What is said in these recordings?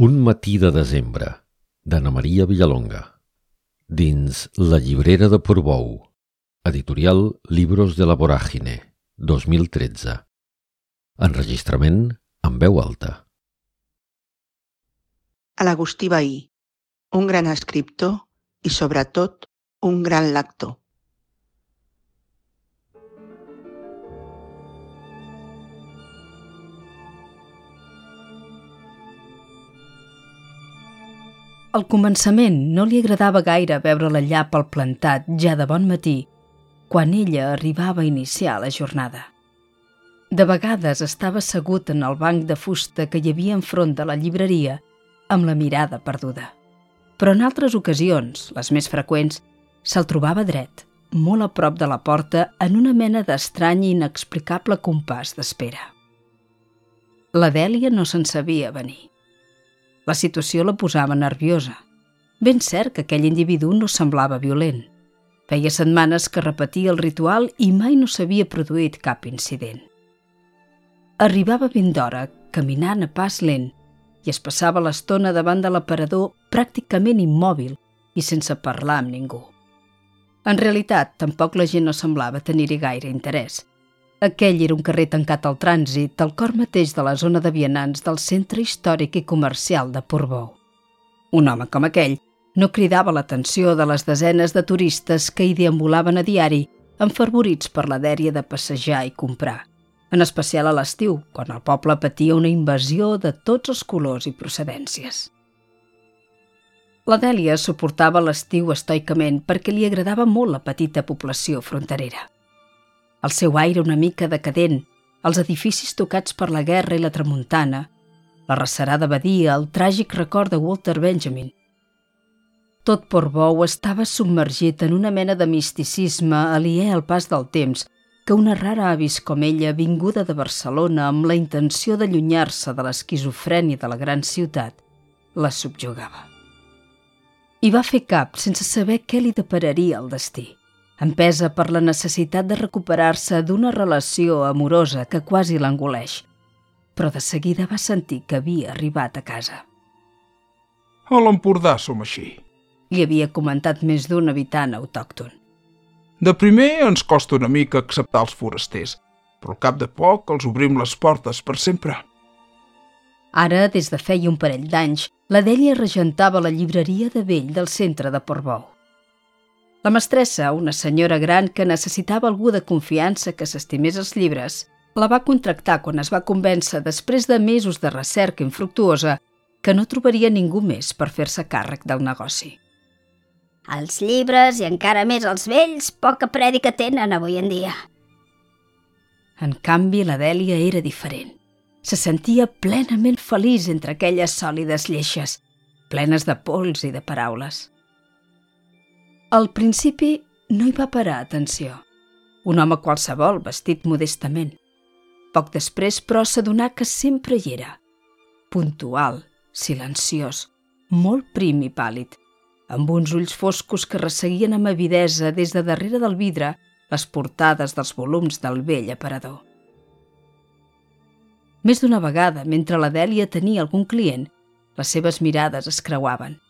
Un matí de desembre, d'Anna Maria Villalonga. Dins La llibrera de Portbou. Editorial Libros de la Vorágine, 2013. Enregistrament en veu alta. A l'Agustí Bahí, un gran escriptor i, sobretot, un gran lector. Al començament no li agradava gaire veure la llap al plantat ja de bon matí, quan ella arribava a iniciar la jornada. De vegades estava assegut en el banc de fusta que hi havia enfront de la llibreria, amb la mirada perduda. Però en altres ocasions, les més freqüents, se'l trobava dret, molt a prop de la porta, en una mena d'estrany i inexplicable compàs d'espera. La Dèlia no se'n sabia venir. La situació la posava nerviosa. Ben cert que aquell individu no semblava violent. Feia setmanes que repetia el ritual i mai no s'havia produït cap incident. Arribava ben d'hora, caminant a pas lent, i es passava l'estona davant de l'aparador pràcticament immòbil i sense parlar amb ningú. En realitat, tampoc la gent no semblava tenir-hi gaire interès – aquell era un carrer tancat al trànsit al cor mateix de la zona de vianants del centre històric i comercial de Portbou. Un home com aquell no cridava l'atenció de les desenes de turistes que hi deambulaven a diari, enfervorits per la dèria de passejar i comprar, en especial a l'estiu, quan el poble patia una invasió de tots els colors i procedències. La Dèlia suportava l'estiu estoicament perquè li agradava molt la petita població fronterera el seu aire una mica decadent, els edificis tocats per la guerra i la tramuntana, la recerada badia, el tràgic record de Walter Benjamin. Tot Portbou estava submergit en una mena de misticisme aliè al pas del temps que una rara avis com ella, vinguda de Barcelona amb la intenció d'allunyar-se de l'esquizofrènia de la gran ciutat, la subjugava. I va fer cap sense saber què li depararia el destí empesa per la necessitat de recuperar-se d'una relació amorosa que quasi l'engoleix, però de seguida va sentir que havia arribat a casa. A l'Empordà som així. Li havia comentat més d'un habitant autòcton. De primer ens costa una mica acceptar els forasters, però al cap de poc els obrim les portes per sempre. Ara, des de feia un parell d'anys, la Dèlia regentava la llibreria de vell del centre de Portbou. La mestressa, una senyora gran que necessitava algú de confiança que s'estimés els llibres, la va contractar quan es va convèncer, després de mesos de recerca infructuosa, que no trobaria ningú més per fer-se càrrec del negoci. Els llibres, i encara més els vells, poca prèdica tenen avui en dia. En canvi, la Dèlia era diferent. Se sentia plenament feliç entre aquelles sòlides lleixes, plenes de pols i de paraules. Al principi no hi va parar atenció. Un home qualsevol, vestit modestament. Poc després, però, s'adonà que sempre hi era. Puntual, silenciós, molt prim i pàl·lid, amb uns ulls foscos que resseguien amb avidesa des de darrere del vidre les portades dels volums del vell aparador. Més d'una vegada, mentre la Dèlia tenia algun client, les seves mirades es creuaven –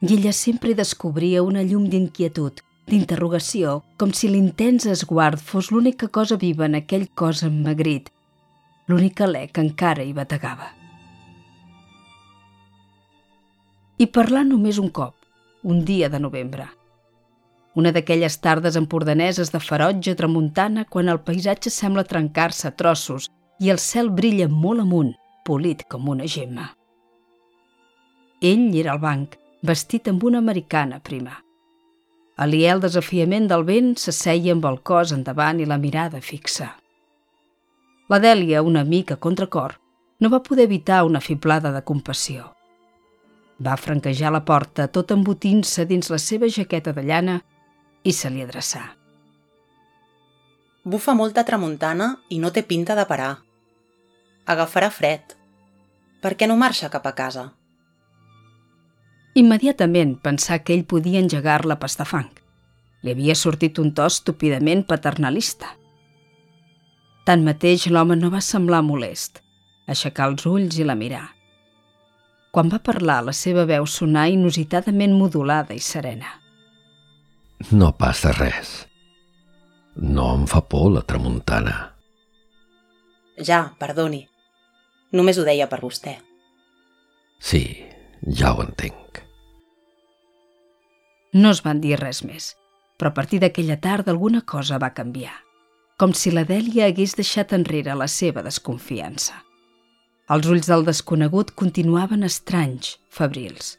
i ella sempre descobria una llum d'inquietud, d'interrogació, com si l'intens esguard fos l'única cosa viva en aquell cos emmagrit, l'únic alè que encara hi bategava. I parlar només un cop, un dia de novembre. Una d'aquelles tardes empordaneses de ferotge tramuntana quan el paisatge sembla trencar-se a trossos i el cel brilla molt amunt, polit com una gemma. Ell era al banc, vestit amb una americana prima. Aliè el desafiament del vent s'asseia amb el cos endavant i la mirada fixa. La Dèlia, una mica contracor, no va poder evitar una fiblada de compassió. Va franquejar la porta tot embotint-se dins la seva jaqueta de llana i se li adreçà. Bufa molta tramuntana i no té pinta de parar. Agafarà fred. Per què no marxa cap a casa? Immediatament pensà que ell podia engegar-la a pastafang. Li havia sortit un to estúpidament paternalista. Tanmateix, l'home no va semblar molest. Aixecar els ulls i la mirar. Quan va parlar, la seva veu sonà inusitadament modulada i serena. No passa res. No em fa por la tramuntana. Ja, perdoni. Només ho deia per vostè. Sí, ja ho entenc. No es van dir res més, però a partir d'aquella tarda alguna cosa va canviar, com si la Dèlia hagués deixat enrere la seva desconfiança. Els ulls del desconegut continuaven estranys, febrils.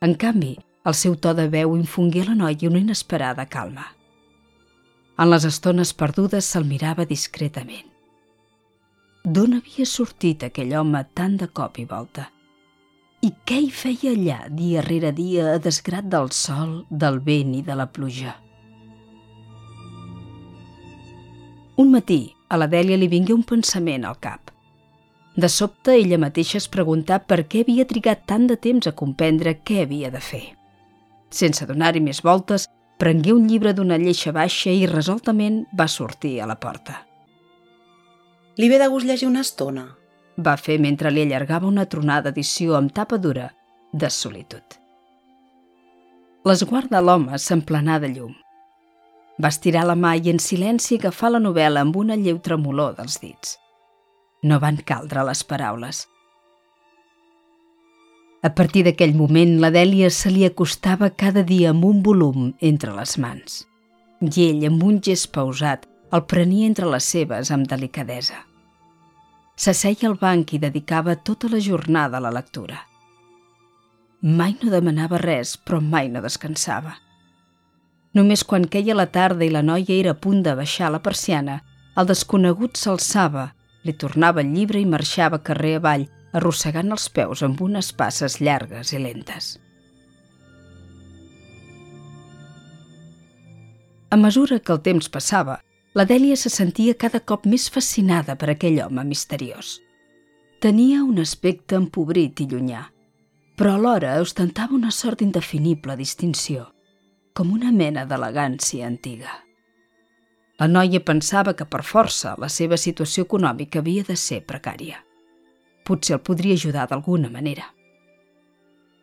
En canvi, el seu to de veu infongué a la noia una inesperada calma. En les estones perdudes se'l mirava discretament. D'on havia sortit aquell home tan de cop i volta? I què hi feia allà, dia rere dia, a desgrat del sol, del vent i de la pluja? Un matí, a la Dèlia li vingué un pensament al cap. De sobte, ella mateixa es preguntà per què havia trigat tant de temps a comprendre què havia de fer. Sense donar-hi més voltes, prengué un llibre d'una lleixa baixa i resoltament va sortir a la porta. Li ve de gust llegir una estona? Va fer mentre li allargava una tronada edició amb tapa dura de solitud. L'esguard de l'home s'emplenà de llum. Va estirar la mà i en silenci agafar la novel·la amb una lleu tremolor dels dits. No van caldre les paraules. A partir d'aquell moment, la Dèlia se li acostava cada dia amb un volum entre les mans. I ell, amb un gest pausat, el prenia entre les seves amb delicadesa. S'asseia al banc i dedicava tota la jornada a la lectura. Mai no demanava res, però mai no descansava. Només quan queia la tarda i la noia era a punt de baixar la persiana, el desconegut s'alçava li tornava el llibre i marxava carrer avall, arrossegant els peus amb unes passes llargues i lentes. A mesura que el temps passava, la Dèlia se sentia cada cop més fascinada per aquell home misteriós. Tenia un aspecte empobrit i llunyà, però alhora ostentava una sort indefinible distinció, com una mena d'elegància antiga. La noia pensava que per força la seva situació econòmica havia de ser precària. Potser el podria ajudar d'alguna manera.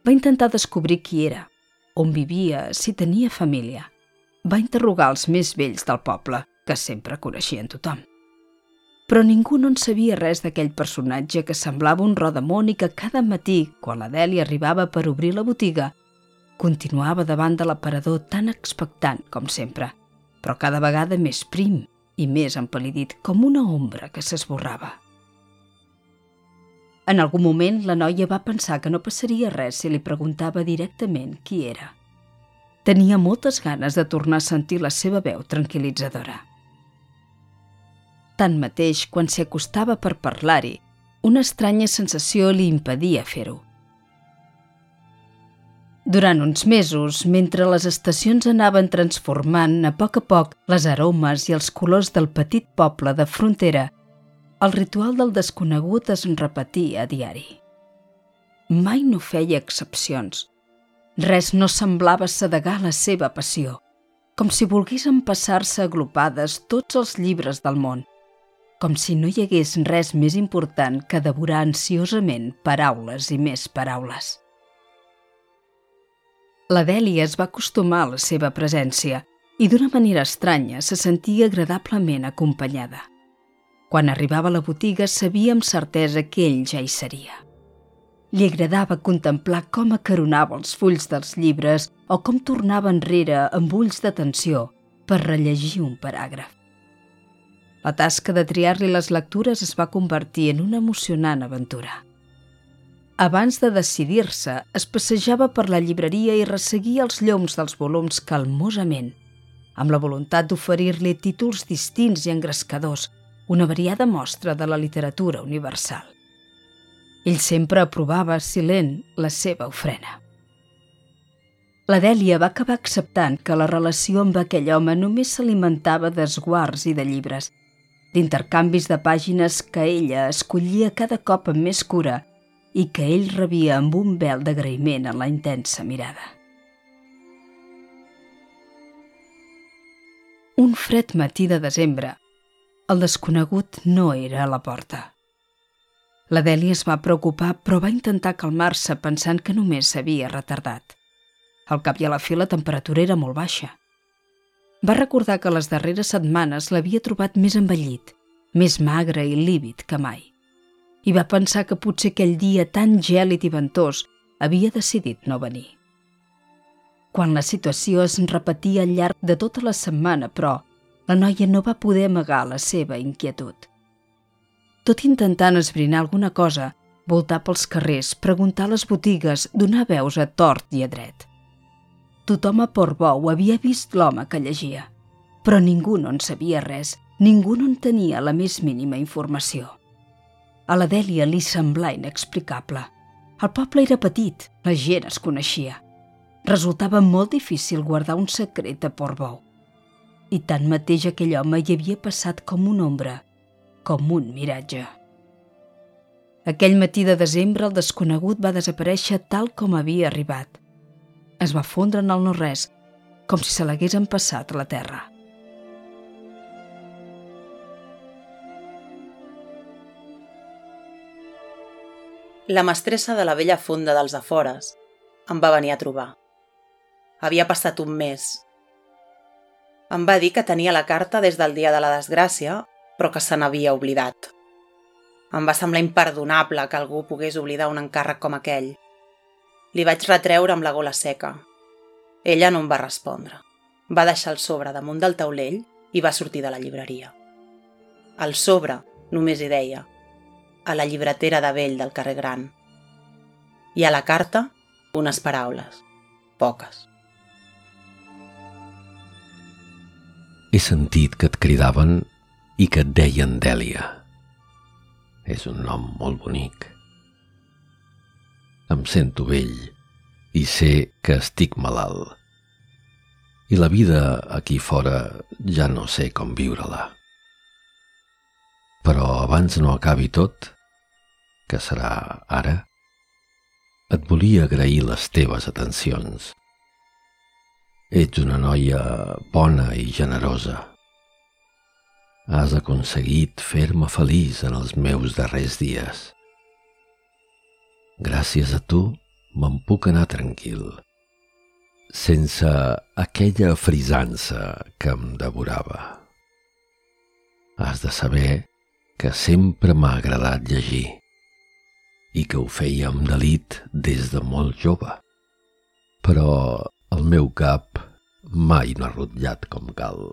Va intentar descobrir qui era, on vivia, si tenia família. Va interrogar els més vells del poble, que sempre coneixien tothom. Però ningú no en sabia res d'aquell personatge que semblava un rodamont i que cada matí, quan la Dèlia arribava per obrir la botiga, continuava davant de l'aparador tan expectant com sempre – però cada vegada més prim i més empalidit, com una ombra que s'esborrava. En algun moment, la noia va pensar que no passaria res si li preguntava directament qui era. Tenia moltes ganes de tornar a sentir la seva veu tranquil·litzadora. Tanmateix, quan s'hi acostava per parlar-hi, una estranya sensació li impedia fer-ho. Durant uns mesos, mentre les estacions anaven transformant a poc a poc les aromes i els colors del petit poble de frontera, el ritual del desconegut es repetia a diari. Mai no feia excepcions. Res no semblava sedegar la seva passió, com si volgués empassar-se agrupades tots els llibres del món, com si no hi hagués res més important que devorar ansiosament paraules i més paraules. La Dèlia es va acostumar a la seva presència i d'una manera estranya se sentia agradablement acompanyada. Quan arribava a la botiga sabia amb certesa que ell ja hi seria. Li agradava contemplar com acaronava els fulls dels llibres o com tornava enrere amb ulls d'atenció per rellegir un paràgraf. La tasca de triar-li les lectures es va convertir en una emocionant aventura. Abans de decidir-se, es passejava per la llibreria i resseguia els lloms dels volums calmosament, amb la voluntat d'oferir-li títols distints i engrescadors, una variada mostra de la literatura universal. Ell sempre aprovava silent la seva ofrena. La Dèlia va acabar acceptant que la relació amb aquell home només s'alimentava d'esguards i de llibres, d'intercanvis de pàgines que ella escollia cada cop amb més cura i que ell rebia amb un vel d'agraïment en la intensa mirada. Un fred matí de desembre, el desconegut no era a la porta. La Dèlia es va preocupar, però va intentar calmar-se pensant que només s'havia retardat. Al cap i a la fi la temperatura era molt baixa. Va recordar que les darreres setmanes l'havia trobat més envellit, més magre i lívid que mai. I va pensar que potser aquell dia tan gèlid i ventós havia decidit no venir. Quan la situació es repetia al llarg de tota la setmana, però, la noia no va poder amagar la seva inquietud tot intentant esbrinar alguna cosa, voltar pels carrers, preguntar a les botigues, donar veus a tort i a dret. Tothom a Portbou havia vist l'home que llegia, però ningú no en sabia res, ningú no en tenia la més mínima informació. A la Dèlia li semblà inexplicable. El poble era petit, la gent es coneixia. Resultava molt difícil guardar un secret a Portbou. I tanmateix aquell home hi havia passat com una ombra, com un miratge. Aquell matí de desembre el desconegut va desaparèixer tal com havia arribat. Es va fondre en el no-res, com si se l'hagués empassat la terra. La mestressa de la vella fonda dels afores em va venir a trobar. Havia passat un mes. Em va dir que tenia la carta des del dia de la desgràcia però que se n'havia oblidat. Em va semblar imperdonable que algú pogués oblidar un encàrrec com aquell. Li vaig retreure amb la gola seca. Ella no em va respondre. Va deixar el sobre damunt del taulell i va sortir de la llibreria. Al sobre només hi deia a la llibretera de vell del carrer Gran. I a la carta, unes paraules. Poques. He sentit que et cridaven i que et deien Dèlia. És un nom molt bonic. Em sento vell i sé que estic malalt. I la vida aquí fora ja no sé com viure-la. Però abans no acabi tot, que serà ara, et volia agrair les teves atencions. Ets una noia bona i generosa Has aconseguit fer-me feliç en els meus darrers dies. Gràcies a tu me'n puc anar tranquil, sense aquella frisança que em devorava. Has de saber que sempre m'ha agradat llegir i que ho feia amb delit des de molt jove. Però el meu cap mai no ha rotllat com cal.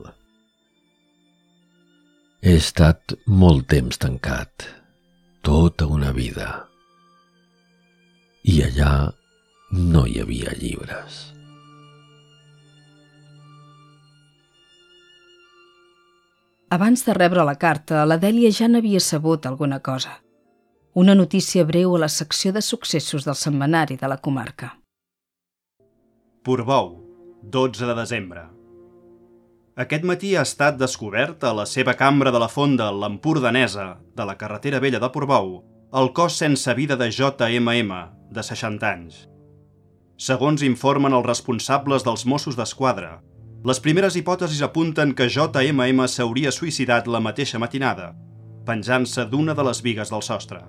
He estat molt temps tancat, tota una vida. I allà no hi havia llibres. Abans de rebre la carta, la Dèlia ja n'havia sabut alguna cosa. Una notícia breu a la secció de successos del setmanari de la comarca. Portbou, 12 de desembre. Aquest matí ha estat descobert a la seva cambra de la fonda, l'Empordanesa, de la carretera vella de Portbou, el cos sense vida de JMM, de 60 anys. Segons informen els responsables dels Mossos d'Esquadra, les primeres hipòtesis apunten que JMM s'hauria suïcidat la mateixa matinada, penjant-se d'una de les vigues del sostre.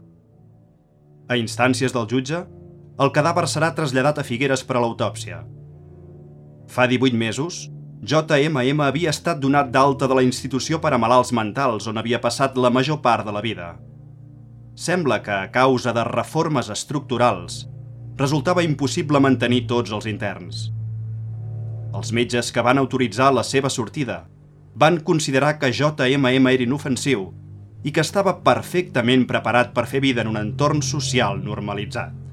A instàncies del jutge, el cadàver serà traslladat a Figueres per a l'autòpsia. Fa 18 mesos, JMM havia estat donat d'alta de la institució per a malalts mentals on havia passat la major part de la vida. Sembla que, a causa de reformes estructurals, resultava impossible mantenir tots els interns. Els metges que van autoritzar la seva sortida van considerar que JMM era inofensiu i que estava perfectament preparat per fer vida en un entorn social normalitzat.